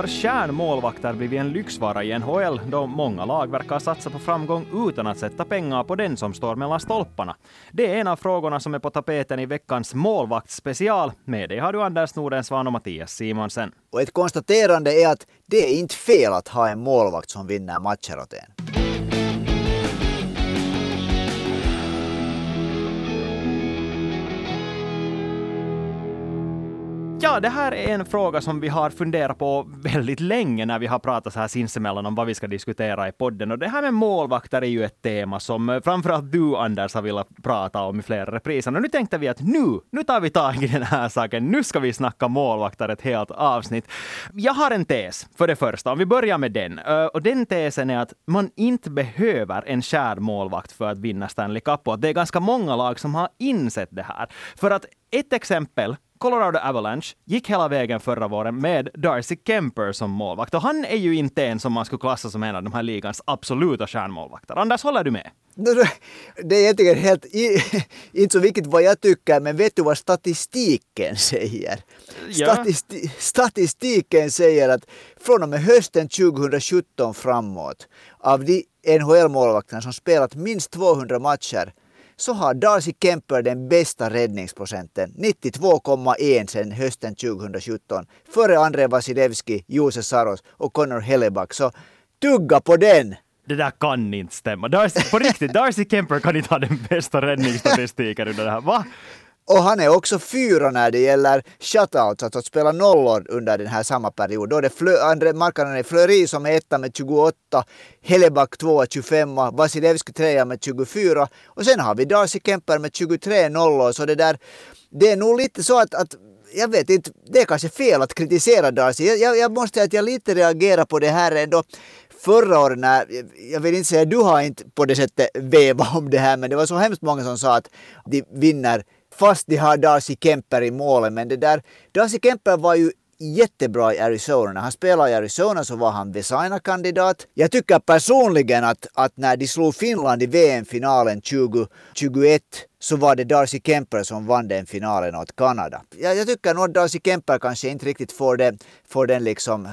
Har kärnmålvakter blivit en lyxvara i NHL då många lag verkar satsa på framgång utan att sätta pengar på den som står mellan stolparna? Det är en av frågorna som är på tapeten i veckans målvaktsspecial. Med dig har du Anders Nordensvan och Mattias Simonsen. Och ett konstaterande är att det är inte fel att ha en målvakt som vinner matcher åt en. Ja, det här är en fråga som vi har funderat på väldigt länge när vi har pratat så här sinsemellan om vad vi ska diskutera i podden. Och det här med målvakter är ju ett tema som eh, framförallt du, Anders, har velat prata om i flera repriser. Och nu tänkte vi att nu, nu tar vi tag i den här saken. Nu ska vi snacka målvakter ett helt avsnitt. Jag har en tes, för det första, om vi börjar med den. Eh, och den tesen är att man inte behöver en kär målvakt för att vinna Stanley Cup. Och det är ganska många lag som har insett det här. För att ett exempel Colorado Avalanche gick hela vägen förra våren med Darcy Kemper som målvakt. Och han är ju inte en som man skulle klassa som en av de här ligans absoluta stjärnmålvakter. Anders, håller du med? Det är egentligen helt, inte så viktigt vad jag tycker, men vet du vad statistiken säger? Ja. Statisti statistiken säger att från och med hösten 2017 framåt, av de NHL-målvakterna som spelat minst 200 matcher, så har Darcy Kemper den bästa räddningsprocenten, 92,1 sedan hösten 2017. Före Andrei Vasilevski, Jose Saros och Connor Helleback. Så tugga på den! Det där kan inte stämma. Darcy, på riktigt, Darcy Kemper kan inte ha den bästa räddningsstatistiken under det här. Va? Och han är också fyra när det gäller shutouts, alltså att spela nollor under den här samma period. Då är det Flö, andra marknaden är Flöri som är etta med 28, Helleback tvåa 25, Vasilevski trea med 24 och sen har vi Darcy Kemper med 23 nollor. Så det där, det är nog lite så att, att jag vet inte, det är kanske fel att kritisera Darcy. Jag, jag, jag måste säga att jag lite reagerar på det här ändå förra året när, jag vill inte säga du har inte på det sättet vevat om det här, men det var så hemskt många som sa att de vinner fast de har Darcy Kemper i målet. Men det där, Darcy Kemper var ju jättebra i Arizona. När han spelade i Arizona så var han Vesaina-kandidat. Jag tycker personligen att, att när de slog Finland i VM-finalen 2021 så var det Darcy Kemper som vann den finalen åt Kanada. Jag, jag tycker nog att Darcy Kemper kanske inte riktigt får, det, får den liksom äh,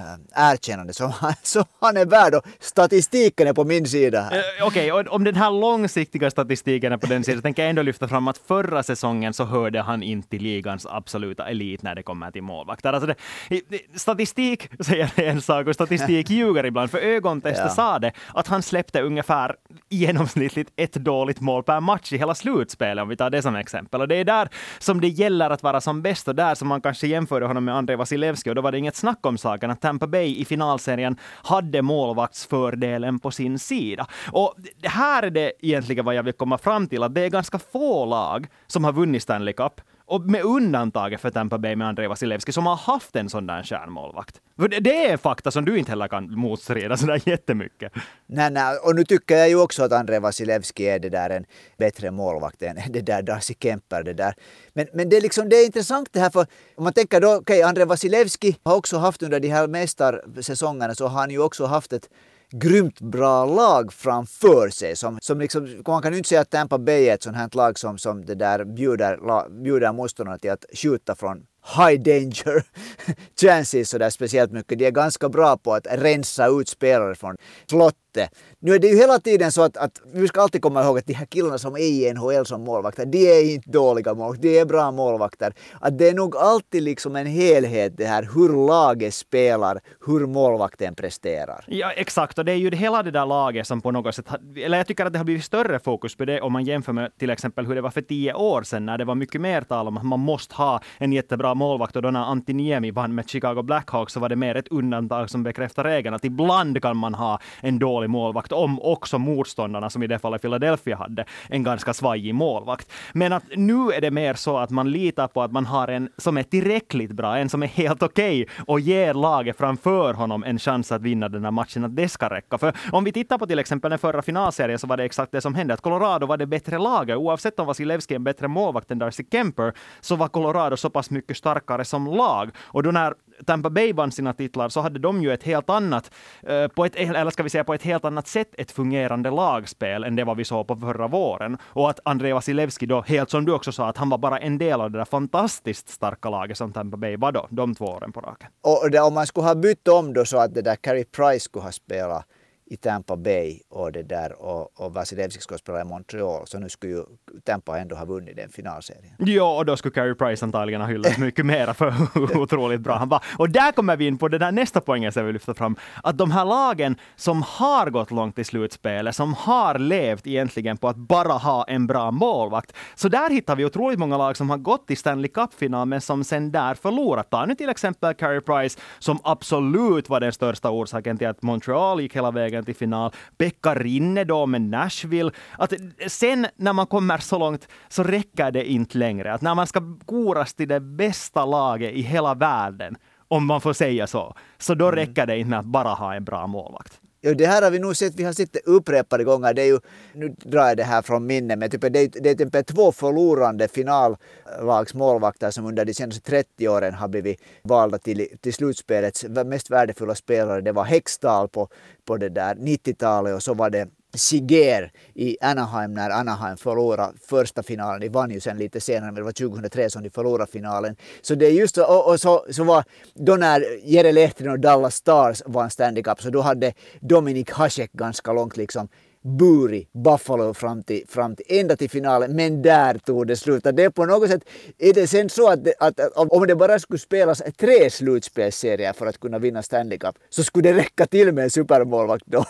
erkännande som, som han är värd och statistiken är på min sida. Uh, Okej, okay, om den här långsiktiga statistiken är på den sidan tänker jag ändå lyfta fram att förra säsongen så hörde han inte till ligans absoluta elit när det kommer till målvakter. Alltså det, statistik säger en sak och statistik ljuger ibland. För ögontestet ja. sa det att han släppte ungefär genomsnittligt ett dåligt mål per match i hela slutspelet spel, om vi tar det som exempel. Och det är där som det gäller att vara som bäst och där som man kanske jämförde honom med Andrei Vasilevski och då var det inget snack om saken att Tampa Bay i finalserien hade målvaktsfördelen på sin sida. Och det här är det egentligen vad jag vill komma fram till, att det är ganska få lag som har vunnit Stanley Cup och med undantaget för Tampa Bay med Andrei Vasilevski som har haft en sån där stjärnmålvakt. För det är fakta som du inte heller kan motstrida sådär jättemycket. Nej, nej, och nu tycker jag ju också att Andrei Vasilevski är det där en bättre målvakt än det där Darcy Kemper. Det där. Men, men det, är liksom, det är intressant det här för om man tänker då, okej, okay, Andrei Vasilevski har också haft under de här mästarsäsongerna så har han ju också haft ett grymt bra lag framför sig. Som, som liksom, man kan ju inte säga att Tampa Bay är ett sånt här lag som, som det där bjuder, bjuder motståndarna till att skjuta från high danger chances sådär speciellt mycket. De är ganska bra på att rensa ut spelare från slottet. Nu är det ju hela tiden så att, att vi ska alltid komma ihåg att de här killarna som är i NHL som målvakter, de är inte dåliga målvakter, de är bra målvakter. Att det är nog alltid liksom en helhet det här hur laget spelar, hur målvakten presterar. Ja, exakt. Och det är ju hela det där laget som på något sätt, eller jag tycker att det har blivit större fokus på det om man jämför med till exempel hur det var för tio år sedan när det var mycket mer tal om att man måste ha en jättebra målvakt och då när Antiniemi vann med Chicago Blackhawks så var det mer ett undantag som bekräftar regeln att ibland kan man ha en dålig målvakt om också motståndarna, som i det fallet Philadelphia hade, en ganska svajig målvakt. Men att nu är det mer så att man litar på att man har en som är tillräckligt bra, en som är helt okej okay och ger laget framför honom en chans att vinna den här matchen, att det ska räcka. För om vi tittar på till exempel den förra finalserien så var det exakt det som hände, att Colorado var det bättre laget. Oavsett om Vasilevski är en bättre målvakt än Darcy Kemper, så var Colorado så pass mycket starkare som lag. Och då när Tampa Bay vann sina titlar så hade de ju ett helt annat, eh, på ett, eller ska vi säga på ett helt annat sätt, ett fungerande lagspel än det vad vi såg på förra våren. Och att Andrei Vasilevski då, helt som du också sa, att han var bara en del av det där fantastiskt starka laget som Tampa Bay var då, de två åren på raken. Och det, om man skulle ha bytt om då så att det där Carey Price skulle ha spelat i Tampa Bay och det där och, och Vasilevski skulle spela i Montreal så nu skulle ju Tampa ändå ha vunnit den finalserien. Ja, och då skulle Carey Price antagligen ha hyllats mycket mera för hur otroligt bra han var. Och där kommer vi in på det där nästa poängen som vi lyfter fram, att de här lagen som har gått långt i slutspelet, som har levt egentligen på att bara ha en bra målvakt, så där hittar vi otroligt många lag som har gått till Stanley Cup-final men som sen där förlorat. Ta nu till exempel Carey Price som absolut var den största orsaken till att Montreal gick hela vägen vägen till final. Pekka Rinne då med Nashville. Att sen när man kommer så långt så räcker det inte längre. Att när man ska koras till det bästa laget i hela världen, om man får säga så, så då mm. räcker det inte med att bara ha en bra målvakt. Ja, det här har vi nog sett, vi har sett det upprepade gånger. Det är ju, nu drar jag det här från minnet, men typ, det, är, det är typ två förlorande finallagsmålvakter som under de senaste 30 åren har blivit valda till, till slutspelets mest värdefulla spelare. Det var Hextall på, på det där 90-talet och så var det Siger i Anaheim när Anaheim förlorade första finalen. De vann ju sen lite senare, men det var 2003 som de förlorade finalen. Så det är just så, och, och så, så var då när Jere Lehtinen och Dallas Stars vann Stanley Cup, så då hade Dominik Hasek ganska långt liksom burit Buffalo fram till, fram till, ända till finalen, men där tog det slut. Det är på något sätt, är det sen så att, att, att, om det bara skulle spelas tre slutspelsserier för att kunna vinna Stanley Cup, så skulle det räcka till med en supermålvakt då.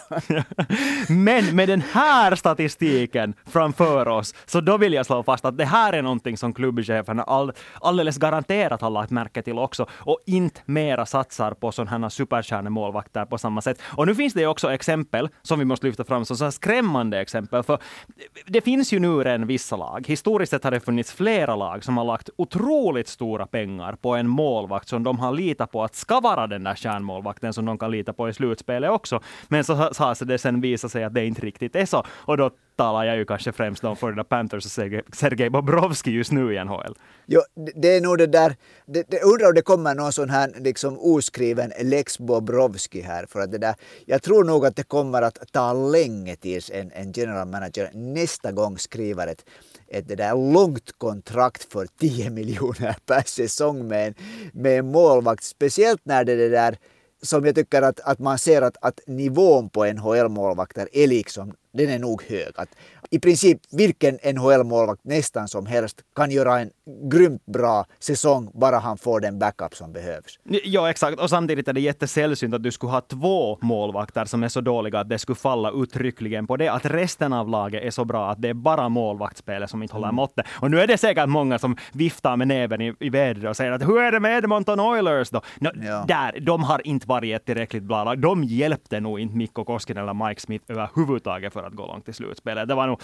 men med den här statistiken framför oss, så då vill jag slå fast att det här är någonting som klubbcheferna all, alldeles garanterat har lagt märke till också, och inte mera satsar på sådana här superstjärnemålvakter på samma sätt. Och nu finns det också exempel som vi måste lyfta fram som skrämmande exempel. För det finns ju nu redan vissa lag. Historiskt sett har det funnits flera lag som har lagt otroligt stora pengar på en målvakt som de har litat på att ska vara den där kärnmålvakten som de kan lita på i slutspelet också. Men så har det sen visat sig att det inte riktigt är så. Och då talar jag ju kanske främst om Florida Panthers och Sergej Bobrovski just nu i NHL. Jo, det är nog det där, det, det, undrar om det kommer någon sån här liksom oskriven lex Bobrovski här. För att det där, jag tror nog att det kommer att ta länge tills en, en general manager nästa gång skriver ett, ett det där långt kontrakt för 10 miljoner per säsong med en, med en målvakt. Speciellt när det, det där som jag tycker att, att man ser att, att nivån på NHL-målvakter är liksom, den är nog hög. Att, i princip vilken NHL-målvakt nästan som helst kan göra en grymt bra säsong bara han får den backup som behövs. Ja, exakt. Och samtidigt är det jättesällsynt att du skulle ha två målvakter som är så dåliga att det skulle falla uttryckligen på det. Att resten av laget är så bra att det är bara målvaktsspelet som inte håller mm. måttet. Och nu är det säkert många som viftar med näven i, i vädret och säger att hur är det med Edmonton Oilers då? No, ja. Där, de har inte varit ett tillräckligt bra lag. De hjälpte nog inte Mikko Koskinen eller Mike Smith överhuvudtaget för att gå långt i slutspelet. Det var nog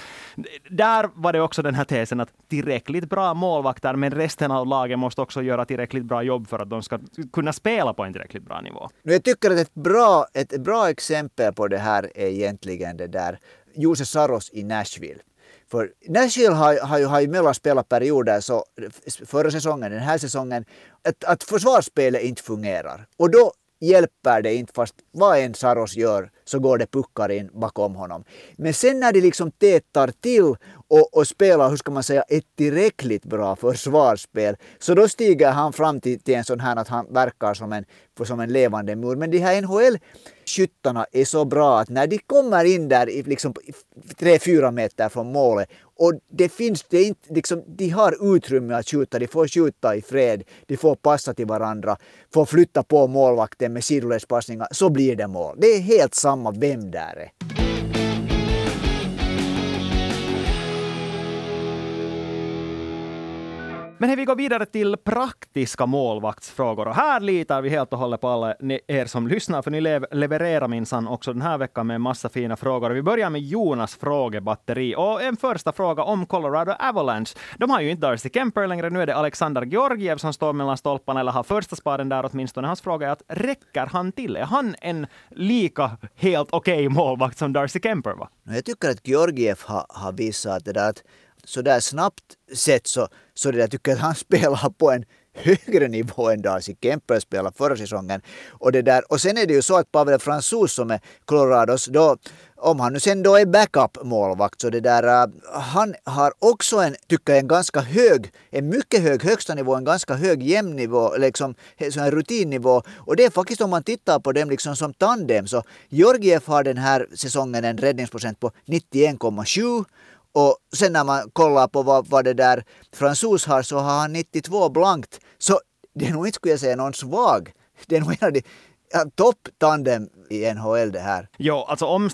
där var det också den här tesen att tillräckligt bra målvakter, men resten av laget måste också göra tillräckligt bra jobb för att de ska kunna spela på en tillräckligt bra nivå. Jag tycker att ett bra, ett bra exempel på det här är egentligen det där Jose Saros i Nashville. För Nashville har, har, ju, har ju mellan spelarperioder så förra säsongen, den här säsongen, att, att försvarsspelet inte fungerar. Och då hjälper det inte fast vad en Saros gör så går det puckar in bakom honom. Men sen när de liksom tätar till och, och spelar, hur ska man säga, ett tillräckligt bra försvarsspel, så då stiger han fram till, till en sån här att han verkar som en, som en levande mur. Men de här NHL-skyttarna är så bra att när de kommer in där i liksom 3-4 meter från målet och det finns, det inte, liksom, de har utrymme att skjuta, de får skjuta i fred, de får passa till varandra, får flytta på målvakten med sidoledspassningar, så blir det mål. Det är helt samma vem där är. Men vi går vidare till praktiska målvaktsfrågor. Och här litar vi helt och hållet på alla er som lyssnar, för ni lev levererar minsann också den här veckan med en massa fina frågor. Vi börjar med Jonas frågebatteri. Och en första fråga om Colorado Avalanche. De har ju inte Darcy Kemper längre. Nu är det Alexander Georgiev som står mellan stolparna, eller har första spaden där åtminstone. Hans fråga är att räcker han till? Är han en lika helt okej okay målvakt som Darcy Kemper Va? Jag tycker att Georgiev har, har visat det där att så där snabbt sett så, så det där tycker jag att han spelar på en högre nivå än Darcy Kemper spelade förra säsongen. Och, det där, och sen är det ju så att Pavel Fransus som är Colorados, då, om han nu sen då är backup-målvakt så det där, äh, han har också en, tycker jag, en ganska hög, en mycket hög högsta nivå, en ganska hög jämn nivå, liksom en rutinnivå. Och det är faktiskt om man tittar på dem liksom som tandem så Georgiev har den här säsongen en räddningsprocent på 91,7 och sen när man kollar på vad, vad det där fransos har så har han 92 blankt. Så det är nog inte skulle jag säga någon svag. Det är nog en av de topptandem! I NHL det här. Jo, alltså om,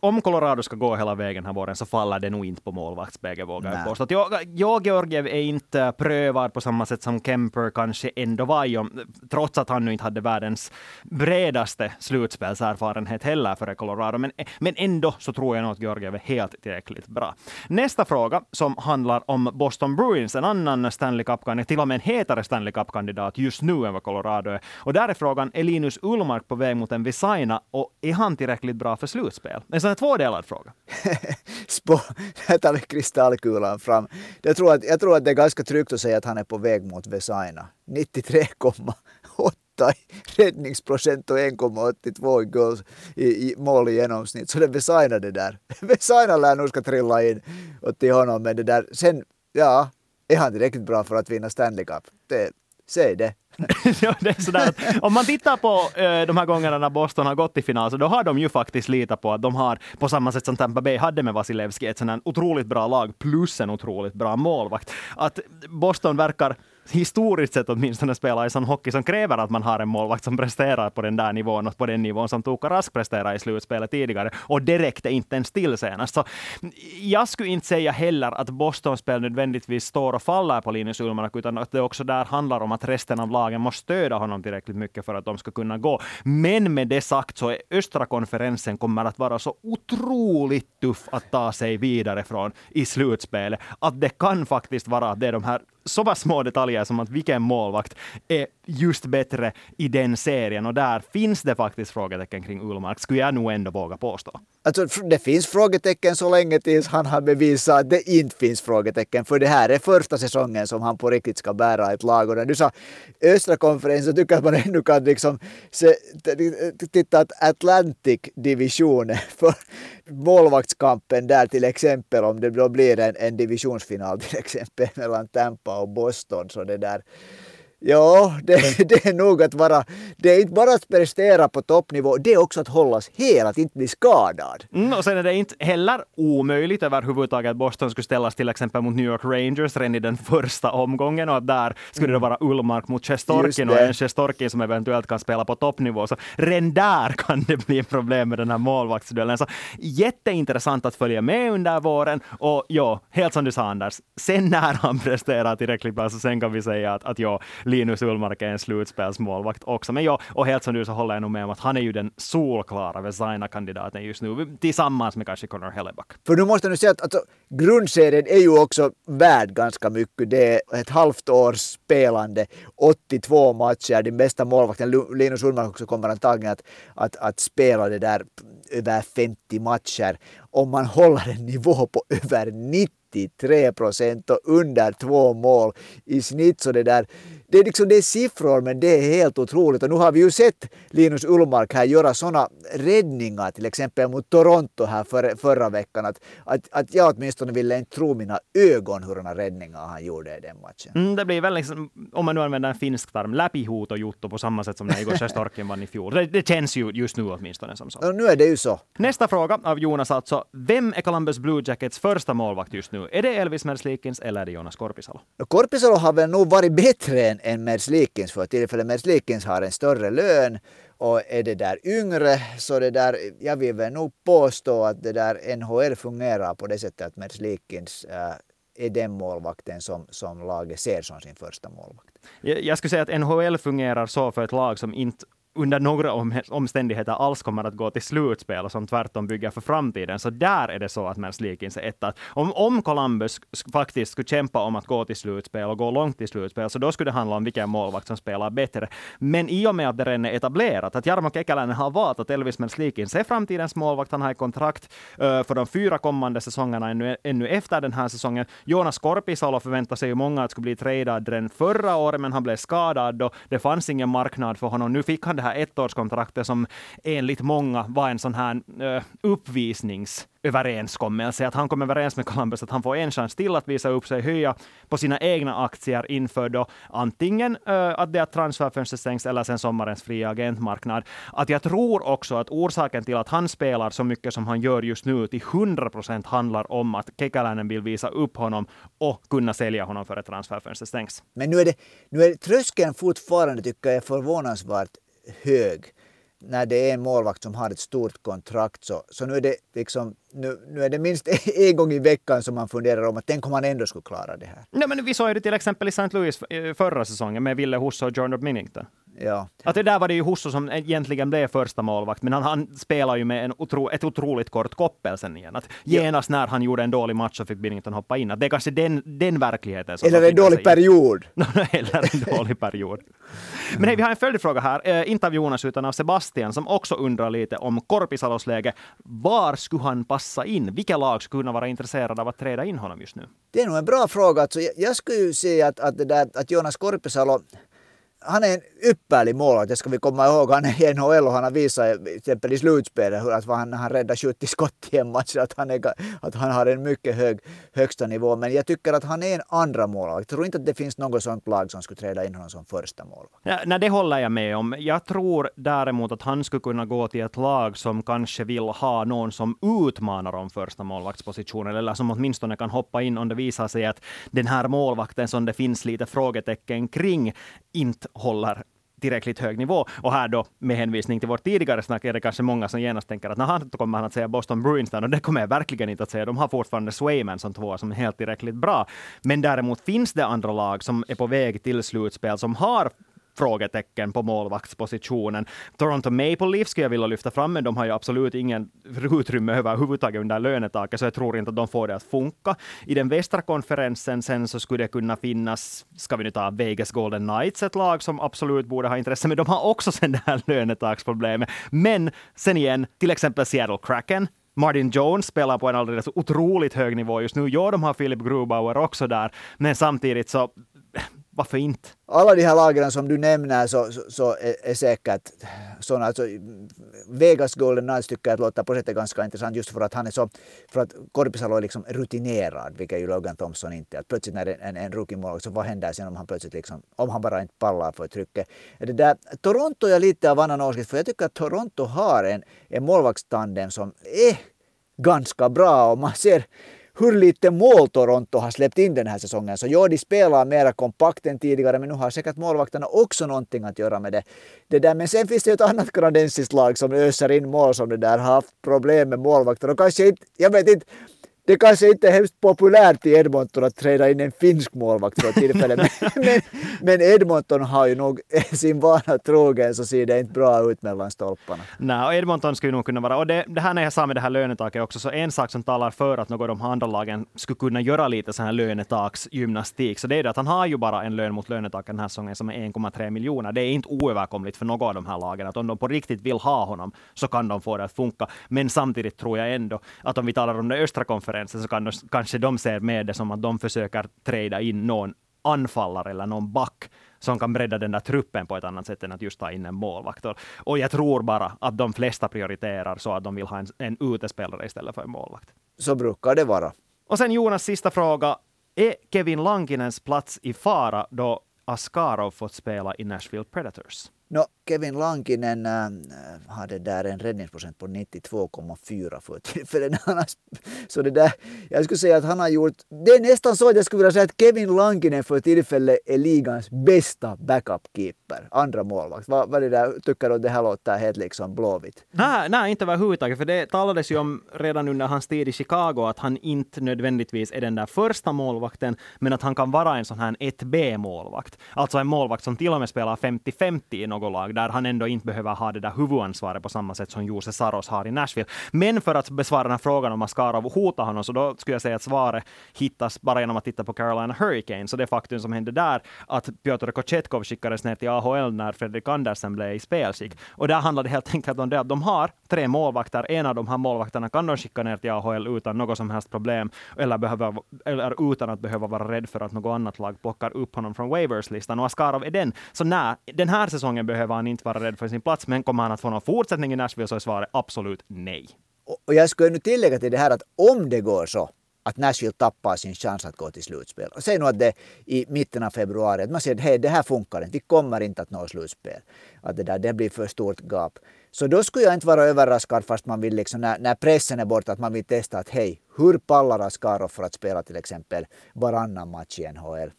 om Colorado ska gå hela vägen här våren så faller det nog inte på målvaktsbäge, vågar jag påstå. Jag, jag, Georgiev är inte prövad på samma sätt som Kemper kanske ändå var, ju, trots att han nu inte hade världens bredaste slutspelserfarenhet heller före Colorado. Men, men ändå så tror jag nog att Georgiev är helt tillräckligt bra. Nästa fråga som handlar om Boston Bruins, en annan Stanley Cup-kandidat, till och med en hetare Stanley Cup-kandidat just nu än vad Colorado är. Och där är frågan, är Linus Ullmark på väg mot en Ukraina och är han tillräckligt bra för slutspel? En sån här tvådelad fråga. Spå, här tar vi kristallkulan fram. Jag tror, att, jag tror att det är ganska tryggt att säga att han är på väg mot Vesaina. 93,8 i räddningsprocent och 1,82 goals i, i mål i genomsnitt. Så det Vesaina det där. Vesaina lär nog ska trilla in till honom. Men det där, sen, ja, är han tillräckligt bra för att vinna Stanley Cup? Det, säg det. ja, det är sådär att, om man tittar på eh, de här gångerna när Boston har gått till final, så då har de ju faktiskt litat på att de har, på samma sätt som Tampa Bay hade med Vasilevski, ett sådant otroligt bra lag plus en otroligt bra målvakt. Att Boston verkar historiskt sett åtminstone spela i sån hockey som kräver att man har en målvakt som presterar på den där nivån och på den nivån som Tuukka Rask presterade i slutspelet tidigare. Och det räckte inte ens till senast. Så jag skulle inte säga heller att Bostons spel nödvändigtvis står och faller på Linus Ullmark, utan att det också där handlar om att resten av lagen måste stödja honom tillräckligt mycket för att de ska kunna gå. Men med det sagt så är östra konferensen kommer att vara så otroligt tuff att ta sig vidare från i slutspelet, att det kan faktiskt vara att det är de här så pass små detaljer som att vilken målvakt är just bättre i den serien. Och där finns det faktiskt frågetecken kring Ullmark, skulle jag nog ändå våga påstå. Alltså, det finns frågetecken så länge tills han har bevisat att det inte finns frågetecken. För det här är första säsongen som han på riktigt ska bära ett lag. Och när du sa östra konferensen, tycker jag att man ännu kan liksom se, titta att Atlantic-divisionen för målvaktskampen där till exempel, om det då blir en, en divisionsfinal till exempel mellan Tampa och Boston. Så det där Ja, det, det, är nog att vara... Det är inte bara att prestera på toppnivå, det är också att hållas hel, att inte bli skadad. Mm, och sen är det inte heller omöjligt överhuvudtaget att Boston skulle ställas till exempel mot New York Rangers redan i den första omgången och att där skulle det mm. vara Ullmark mot Chestorkin och en Chestorkin som eventuellt kan spela på toppnivå. Så redan där kan det bli problem med den här målvaktsduellen. Så jätteintressant att följa med under våren och ja, helt som du sa Anders, sen när han presterar tillräckligt bra så sen kan vi säga att, att ja, Linus Ullmark är en slutspelsmålvakt också. Men ja, och helt som du så håller jag nog med om att han är ju den solklara Vesaina-kandidaten just nu, tillsammans med kanske Connor Hellebuck. För nu måste jag säga att alltså, grundserien är ju också värd ganska mycket. Det är ett halvt års spelande, 82 matcher. din bästa målvakten, Linus Ullmark, också kommer antagligen att, att, att spela det där över 50 matcher. Om man håller en nivå på över 90 93 procent och under två mål i snitt. Så det, där, det, är liksom, det är siffror men det är helt otroligt. Och nu har vi ju sett Linus Ullmark här göra sådana räddningar till exempel mot Toronto här för, förra veckan. Att, att, att jag åtminstone ville inte tro mina ögon hurdana räddningar han gjorde i den matchen. Mm, det blir väl liksom, om man nu använder en finsk term, läpihot och jutto på samma sätt som när Igor Sjestorkin vann i fjol. Det, det, känns ju just nu åtminstone som så. Ja, nu är det ju så. Nästa fråga av Jonas alltså. Vem är Columbus Blue Jackets första målvakt just nu? Är det Elvis Merslikins eller är det Jonas Korpisalo? Korpisalo har väl nog varit bättre än, än Merslikins för tillfället. Merslikins har en större lön och är det där yngre så det där, jag vill väl nog påstå att det där NHL fungerar på det sättet att Merslikins äh, är den målvakten som, som laget ser som sin första målvakt. Jag, jag skulle säga att NHL fungerar så för ett lag som inte under några omständigheter alls kommer att gå till slutspel och som tvärtom bygger för framtiden. Så där är det så att Mens Likins är etta. Om, om Columbus faktiskt skulle kämpa om att gå till slutspel och gå långt i slutspel, så då skulle det handla om vilken målvakt som spelar bättre. Men i och med att det redan är etablerat, att Jarmo Kekäläinen har valt att Elvis Mens Likins är framtidens målvakt, han har kontrakt uh, för de fyra kommande säsongerna ännu, ännu efter den här säsongen. Jonas Korpisalo förväntar sig ju många att skulle bli tradad redan förra året, men han blev skadad och det fanns ingen marknad för honom. Nu fick han det här ettårskontraktet som enligt många var en sån här eh, uh, uppvisnings överenskommelse, att han kom överens med Columbus att han får en chans till att visa upp sig, höja på sina egna aktier inför då antingen uh, att det är transferfönstret stängs eller sen sommarens fria agentmarknad. Att jag tror också att orsaken till att han spelar så mycket som han gör just nu till 100 procent handlar om att Kekäläinen vill visa upp honom och kunna sälja honom före transferfönstret stängs. Men nu är, det, nu är tröskeln fortfarande, tycker jag, förvånansvärt hög när det är en målvakt som har ett stort kontrakt så, så nu är det liksom nu, nu är det minst en gång i veckan som man funderar om att tänk om han ändå skulle klara det här. Nej, men vi såg ju det till exempel i St. Louis eh, förra säsongen med Ville Husso och Jordan Minnington. Ja. Att det där var det ju Husso som egentligen blev första målvakt, men han, han spelar ju med en otro, ett otroligt kort koppel sen igen. Att genast när han gjorde en dålig match så fick Binnington hoppa in. Att det är kanske den, den verkligheten som Eller en dålig period. Eller en dålig period. Men hej, vi har en följdfråga här. Eh, inte av Jonas utan av Sebastian som också undrar lite om Korpisalos läge. Var skulle han passa in? Vilka lag skulle kunna vara intresserade av att träda in honom just nu? Det är nog en bra fråga. Alltså, jag, jag skulle ju säga att, att, där, att Jonas Korpisalo han är en ypperlig målvakt, det ska vi komma ihåg. Han är i NHL och han har visat till exempel i slutspelet hur att han, han räddar 70 skott i en match, att han, är, att han har en mycket hög högsta nivå. Men jag tycker att han är en andra målvakt. Jag tror inte att det finns något sånt lag som skulle träda in honom som första målvakt. Ja, nej, det håller jag med om. Jag tror däremot att han skulle kunna gå till ett lag som kanske vill ha någon som utmanar om första målvaktspositionen, eller som åtminstone kan hoppa in om det visar sig att den här målvakten som det finns lite frågetecken kring inte håller tillräckligt hög nivå. Och här då, med hänvisning till vårt tidigare snack, är det kanske många som genast tänker att han kommer han att säga Boston Bruins där, och det kommer jag verkligen inte att säga. De har fortfarande Swayman som tvåa som är helt tillräckligt bra. Men däremot finns det andra lag som är på väg till slutspel, som har frågetecken på målvaktspositionen. Toronto Maple Leafs skulle jag vilja lyfta fram, men de har ju absolut ingen utrymme överhuvudtaget under lönetaket, så jag tror inte att de får det att funka. I den västra konferensen sen så skulle det kunna finnas, ska vi nu ta Vegas Golden Knights, ett lag som absolut borde ha intresse, men de har också sen det här lönetaksproblemet. Men sen igen, till exempel Seattle Kraken, Martin Jones spelar på en alldeles otroligt hög nivå just nu. Ja, de har Philip Grubauer också där, men samtidigt så varför inte? Alla de här lagren som du nämner så, så, så är, är, säkert sådana. Alltså, Vegas Golden Knights tycker jag att låter på sättet ganska intressant just för att han är så, för att Korpisalo är liksom rutinerad, vilket ju Logan Thompson inte är. Att plötsligt när en, en rookie-målvakt, så vad händer sen om han plötsligt liksom, om han bara inte pallar för trycket? Det där, Toronto är lite av annan åsikt, för jag tycker att Toronto har en, en målvaktstandem som är ganska bra och man ser hur lite mål Toronto har släppt in den här säsongen. Så ja, de spelar mera kompakt än tidigare, men nu har säkert målvakterna också någonting att göra med det. det där. Men sen finns det ju ett annat kanadensiskt lag som öser in mål som det där har haft problem med målvakter. Och kanske inte, jag vet inte, det kanske inte är hemskt populärt i Edmonton att träda in en finsk målvakt för tillfället. Men, men, men, Edmonton har ju nog sin vana trogen så ser det inte bra ut mellan stolparna. Nej, och Edmonton skulle nog kunna vara, och det, det här när jag sa med det här lönetaket också, så en sak som talar för att något av de andra lagen skulle kunna göra lite sån här lönetaksgymnastik, så det är det att han har ju bara en lön mot lönetaket den här säsongen som är 1,3 miljoner. Det är inte oöverkomligt för något av de här lagen, att om de på riktigt vill ha honom så kan de få det att funka. Men samtidigt tror jag ändå att om vi talar om det östra konferensen konferensen så kan de, kanske de ser med det som att de försöker trada in någon anfallare eller någon back som kan bredda den där truppen på ett annat sätt än att just ta in en målvakt. Och jag tror bara att de flesta prioriterar så att de vill ha en, en utespelare istället för en målvakt. Så brukar det vara. Och sen Jonas sista fråga. Är Kevin Lankinens plats i fara då Askarov fått spela i Nashville Predators? No, Kevin Lankinen äh, hade där en räddningsprocent på 92,4 för tillfället. Så det där, jag skulle säga att han har gjort... Det är nästan så att jag skulle vilja säga att Kevin Lankinen för tillfället är ligans bästa backup-keeper. Andra målvakt. Vad, vad det där, tycker du att det här låter helt liksom blåvitt? Nej, nej, inte överhuvudtaget. För det talades ju om redan under hans tid i Chicago att han inte nödvändigtvis är den där första målvakten, men att han kan vara en sån här 1B-målvakt. Alltså en målvakt som till och med spelar 50-50 i något lag, där han ändå inte behöver ha det där huvudansvaret på samma sätt som Jose Saros har i Nashville. Men för att besvara den här frågan om Askarov hotar honom, så då skulle jag säga att svaret hittas bara genom att titta på Carolina Hurricanes och det faktum som hände där, att Piotr Kochetkov skickades ner till AHL när Fredrik Andersen blev i spelskick. Och där handlade det helt enkelt om det att de har tre målvakter. En av de här målvakterna kan de skicka ner till AHL utan något som helst problem, eller, behöver, eller utan att behöva vara rädd för att något annat lag plockar upp honom från waivers-listan. Och Askarov är den. Så nej, den här säsongen behöver han inte vara rädd för sin plats, men kommer han att få någon fortsättning i Nashville så är svaret absolut nej. Och jag skulle nu tillägga till det här att om det går så att Nashville tappar sin chans att gå till slutspel. Och säg nu att det i mitten av februari, att man säger hej det här funkar inte, vi kommer inte att nå slutspel. Att det, där, det blir för stort gap. Så då skulle jag inte vara överraskad fast man vill liksom, när, när pressen är borta, att man vill testa att hej, hur pallar Askarov för att spela till exempel varannan match i NHL?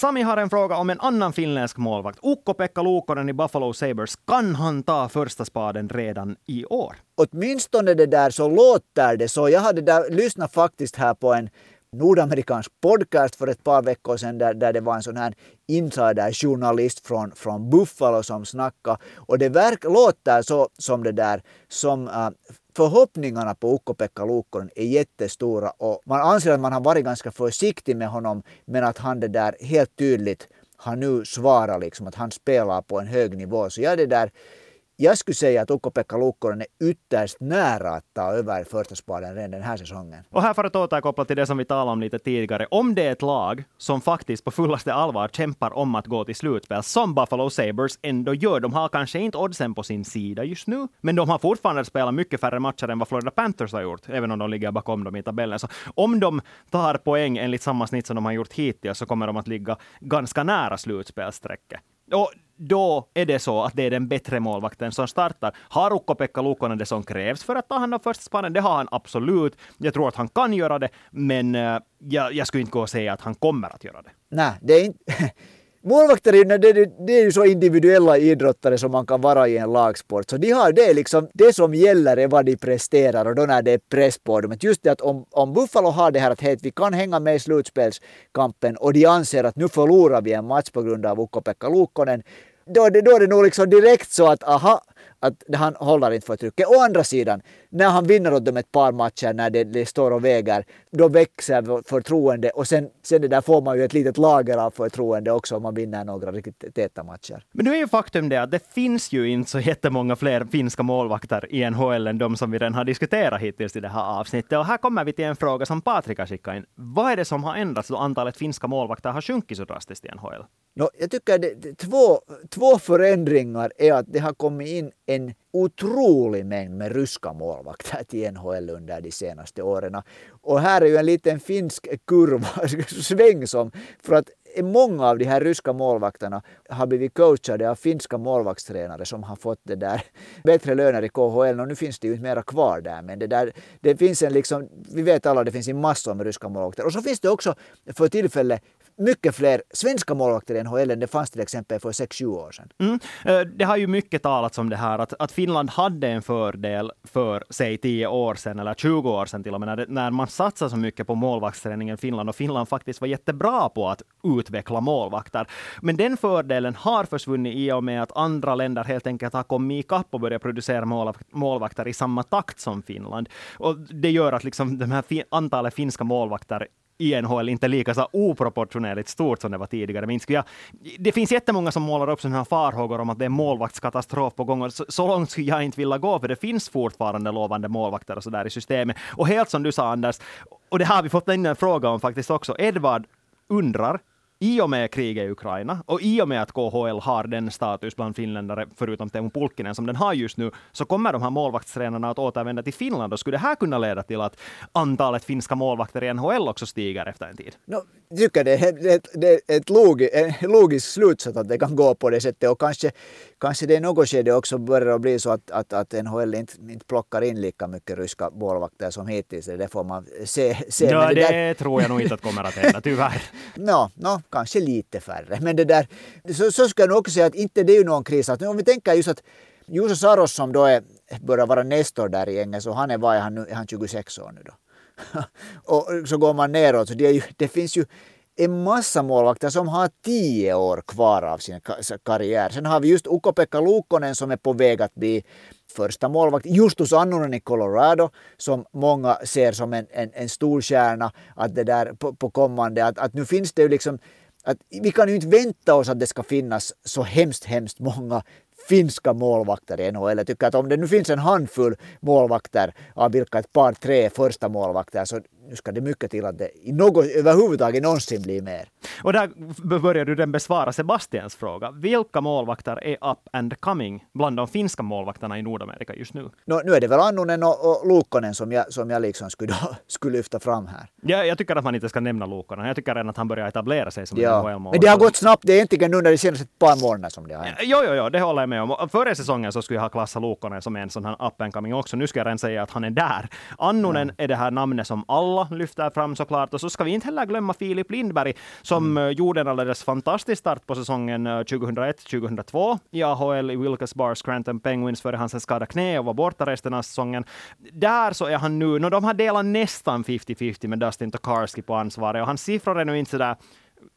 Sami har en fråga om en annan finländsk målvakt. Ukko-Pekka Luukkonen i Buffalo Sabres. Kan han ta första spaden redan i år? Åtminstone det där så låter det så. Jag hade där, lyssnat faktiskt här på en nordamerikansk podcast för ett par veckor sedan där, där det var en sån här insiderjournalist från, från Buffalo som snackade. Och det verk, låter så som det där som äh, förhoppningarna på Ukko-Pekka Luukkonen är jättestora och man anser att man har varit ganska försiktig med honom men att han det där helt tydligt har nu svarat liksom att han spelar på en hög nivå. Så jag det där jag skulle säga att Ukko-Pekka Lukkonen är ytterst nära att ta över första spaden redan den här säsongen. Och här för att återkoppla till det som vi talade om lite tidigare. Om det är ett lag som faktiskt på fullaste allvar kämpar om att gå till slutspel, som Buffalo Sabres ändå gör. De har kanske inte oddsen på sin sida just nu, men de har fortfarande spelat mycket färre matcher än vad Florida Panthers har gjort, även om de ligger bakom dem i tabellen. Så om de tar poäng enligt samma snitt som de har gjort hittills, så kommer de att ligga ganska nära slutspelsträcket. Och då är det så att det är den bättre målvakten som startar. Har Ukko-Pekka Luukkonen det som krävs för att ta hand om första spannen? Det har han absolut. Jag tror att han kan göra det, men eh, jag, jag skulle inte gå och säga att han kommer att göra det. Nej, det är inte... Målvakter det, det, det är ju så individuella idrottare som man kan vara i en lagsport. Så de har det liksom, det som gäller är vad de presterar och då när det är press på dem. Just det att om, om Buffalo har det här att hej, vi kan hänga med i slutspelskampen och de anser att nu förlorar vi en match på grund av Ukko-Pekka Luukkonen då, är det, då är det nog liksom direkt så att aha, att han håller inte för trycket. Å andra sidan, när han vinner åt dem ett par matcher när det, det står och väger, då växer förtroende och sen, sen det där får man ju ett litet lager av förtroende också om man vinner några riktigt täta matcher. Men nu är ju faktum det att det finns ju inte så jättemånga fler finska målvakter i NHL än de som vi redan har diskuterat hittills i det här avsnittet. Och här kommer vi till en fråga som Patrik har skickat in. Vad är det som har ändrats då antalet finska målvakter har sjunkit så drastiskt i NHL? No, jag tycker att två, två förändringar är att det har kommit in en otrolig mängd med ryska målvakter till NHL under de senaste åren. Och här är ju en liten finsk kurva, sväng som, för att många av de här ryska målvakterna har blivit coachade av finska målvaktstränare som har fått det där bättre löner i KHL och nu finns det ju inte mera kvar där men det där, det finns en liksom, vi vet alla det finns en massor med ryska målvakter och så finns det också för tillfället mycket fler svenska målvakter i NHL än det fanns till exempel för 6-7 år sedan. Mm. Eh, det har ju mycket talats om det här att, att Finland hade en fördel för, säg 10 år sedan eller 20 år sedan till och med, när, när man satsar så mycket på målvaktsträningen i Finland och Finland faktiskt var jättebra på att utveckla målvakter. Men den fördelen har försvunnit i och med att andra länder helt enkelt har kommit ikapp och börjat producera målvakter i samma takt som Finland. Och det gör att liksom det här antalet finska målvakter i NHL inte lika så oproportionerligt stort som det var tidigare. Minns jag, det finns jättemånga som målar upp sådana här farhågor om att det är målvaktskatastrof på gång. Så, så långt skulle jag inte vilja gå, för det finns fortfarande lovande målvakter och så där i systemet. Och helt som du sa, Anders, och det har vi fått in en fråga om faktiskt också. Edvard undrar i och med kriget i Ukraina och i och med att KHL har den status bland finländare, förutom Teemu Pulkkinen, som den har just nu, så kommer de här målvaktstränarna att återvända till Finland. Och skulle det här kunna leda till att antalet finska målvakter i NHL också stiger efter en tid? No, jag tycker det är ett, det är ett logi, en logisk slutsats att det kan gå på det sättet. Och kanske, kanske det i något skede också börjar bli så att, att, att NHL inte, inte plockar in lika mycket ryska målvakter som hittills. Det får man se. se. Ja, det, det där... tror jag nog inte att kommer att hända, tyvärr. no, no, kanske lite färre. Men det där, så, så ska jag nog också säga att inte det är ju någon kris. Att om vi tänker just att Juuso Saros som då är, börjar vara nestor där i gänget, så han är, vad är han nu, är han 26 år nu då? och så går man neråt. Så det, är ju, det finns ju en massa målvakter som har tio år kvar av sin karriär. Sen har vi just Ukko-Pekka Luukkonen som är på väg att bli första målvakt. Justus Annunen i Colorado som många ser som en, en, en stor stjärna att det där på, på kommande. Att, att nu finns det ju liksom att vi kan ju inte vänta oss att det ska finnas så hemskt, hemskt många finska målvakter i NHL. Jag tycker att om det nu finns en handfull målvakter av vilka ett par, tre första målvakter så nu ska det mycket till att det i något, överhuvudtaget någonsin blir mer. Och där börjar du den besvara Sebastians fråga. Vilka målvakter är up and coming bland de finska målvakterna i Nordamerika just nu? No, nu är det väl Annunen och, och Luukkonen som jag, som jag liksom skulle, skulle lyfta fram här. Ja, jag tycker att man inte ska nämna Luukkonen. Jag tycker redan att han börjar etablera sig som ja. en NHL-målvakt. Men det har gått snabbt. Det är egentligen under de senaste par månaderna som det har hänt. Jo, jo, jo, det håller jag med om. Före säsongen så skulle jag ha klassat Luukkonen som en sån här up and coming också. Nu ska jag redan säga att han är där. Annunen mm. är det här namnet som alla lyfter fram såklart. Och så ska vi inte heller glömma Filip Lindberg som mm. Eh, gjorde en alldeles fantastisk start på säsongen 2001-2002 eh, i AHL i Wilkes Bar Scranton Penguins före han skadade knä och var borta resten av säsongen. Där så är han nu, no, de har delat nästan 50-50 med Dustin Tokarski på ansvaret och hans siffror är nu inte sådär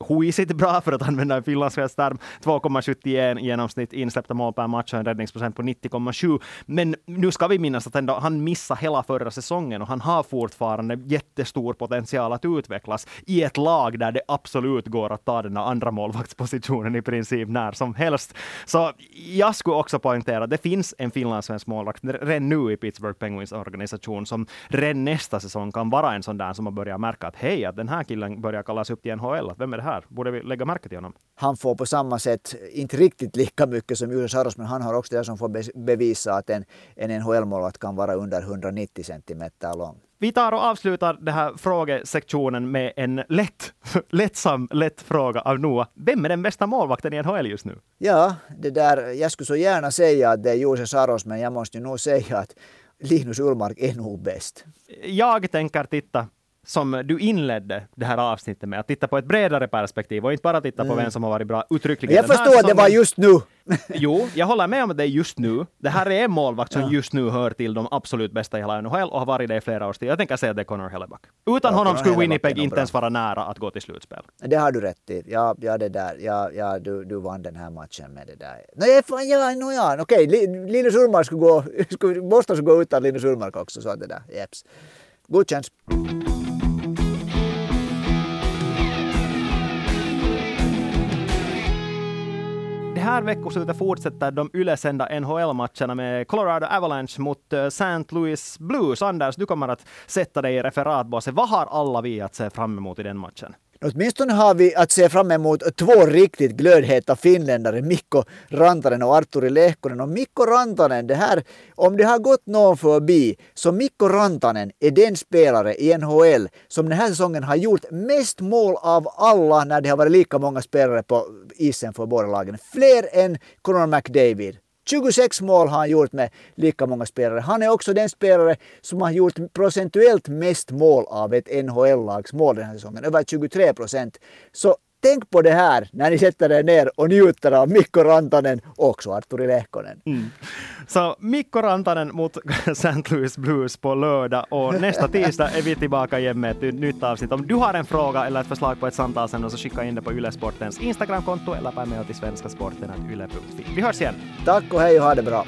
huisigt bra för att använda en finlandssvensk term. 2,71 genomsnitt insläppta mål per match och en räddningsprocent på 90,7. Men nu ska vi minnas att ändå, han missade hela förra säsongen och han har fortfarande jättestor potential att utvecklas i ett lag där det absolut går att ta den andra målvaktspositionen i princip när som helst. Så jag skulle också poängtera att det finns en finlandssvensk målvakt redan nu i Pittsburgh Penguins organisation som redan nästa säsong kan vara en sån där som har börjat märka att hej, att den här killen börjar kallas upp till NHL. Att vem med det här? Borde vi lägga märke till honom? Han får på samma sätt, inte riktigt lika mycket som Julius Saros, men han har också det som får bevisa att en, en NHL-målvakt kan vara under 190 centimeter lång. Vi tar och avslutar den här frågesektionen med en lätt, lättsam, lätt fråga av Noah. Vem är den bästa målvakten i NHL just nu? Ja, det där, jag skulle så gärna säga att det är Julius Saros, men jag måste ju nog säga att Linus Ullmark är nog bäst. Jag tänker titta som du inledde det här avsnittet med, att titta på ett bredare perspektiv och inte bara titta på mm. vem som har varit bra uttryckligen. Jag förstår att det var just nu. jo, jag håller med om att det är just nu. Det här är en målvakt som ja. just nu hör till de absolut bästa i hela NHL och har varit det i flera års tid. Jag tänker säga att det är Connor Helleback. Utan ja, honom skulle Winnipeg inte ens vara nära att gå till slutspel. Det har du rätt i. Ja, ja, det där. Ja, ja, du, du vann den här matchen med det där. Nej, fan, ja, no, ja. okej, Linus Ullmark skulle gå, skulle, Boston skulle gå utan Linus Ullmark också, så det där. Jeps. God här veckoslutet fortsätter de ylesända NHL-matcherna med Colorado Avalanche mot eh, St. Louis Blues. Anders, du kommer att sätta dig i referatbåset. Vad har alla vi att se fram emot i den matchen? Åtminstone har vi att se fram emot två riktigt glödheta finländare, Mikko Rantanen och Arturi Lehkonen. Och Mikko Rantanen, det här, om det har gått någon förbi, så Mikko Rantanen är den spelare i NHL som den här säsongen har gjort mest mål av alla när det har varit lika många spelare på isen för båda lagen. Fler än Conor McDavid. 26 mål har han gjort med lika många spelare. Han är också den spelare som har gjort procentuellt mest mål av ett NHL-lags mål den här säsongen, över 23 procent. Så tänk på det här när ni sätter er ner och njuter av Mikko Rantanen och också Arturi Lehkonen. Mm. Så Mikko Rantanen mot St. Louis Blues på lördag och nästa tisdag är vi tillbaka igen med ett nytt avsnitt. Om du har en fråga eller ett förslag på ett samtalsämne så skicka in det på Ylesportens Instagramkonto eller per mail till svenskasporten.yle.fi. Vi hörs igen. Tack och hej och ha det bra.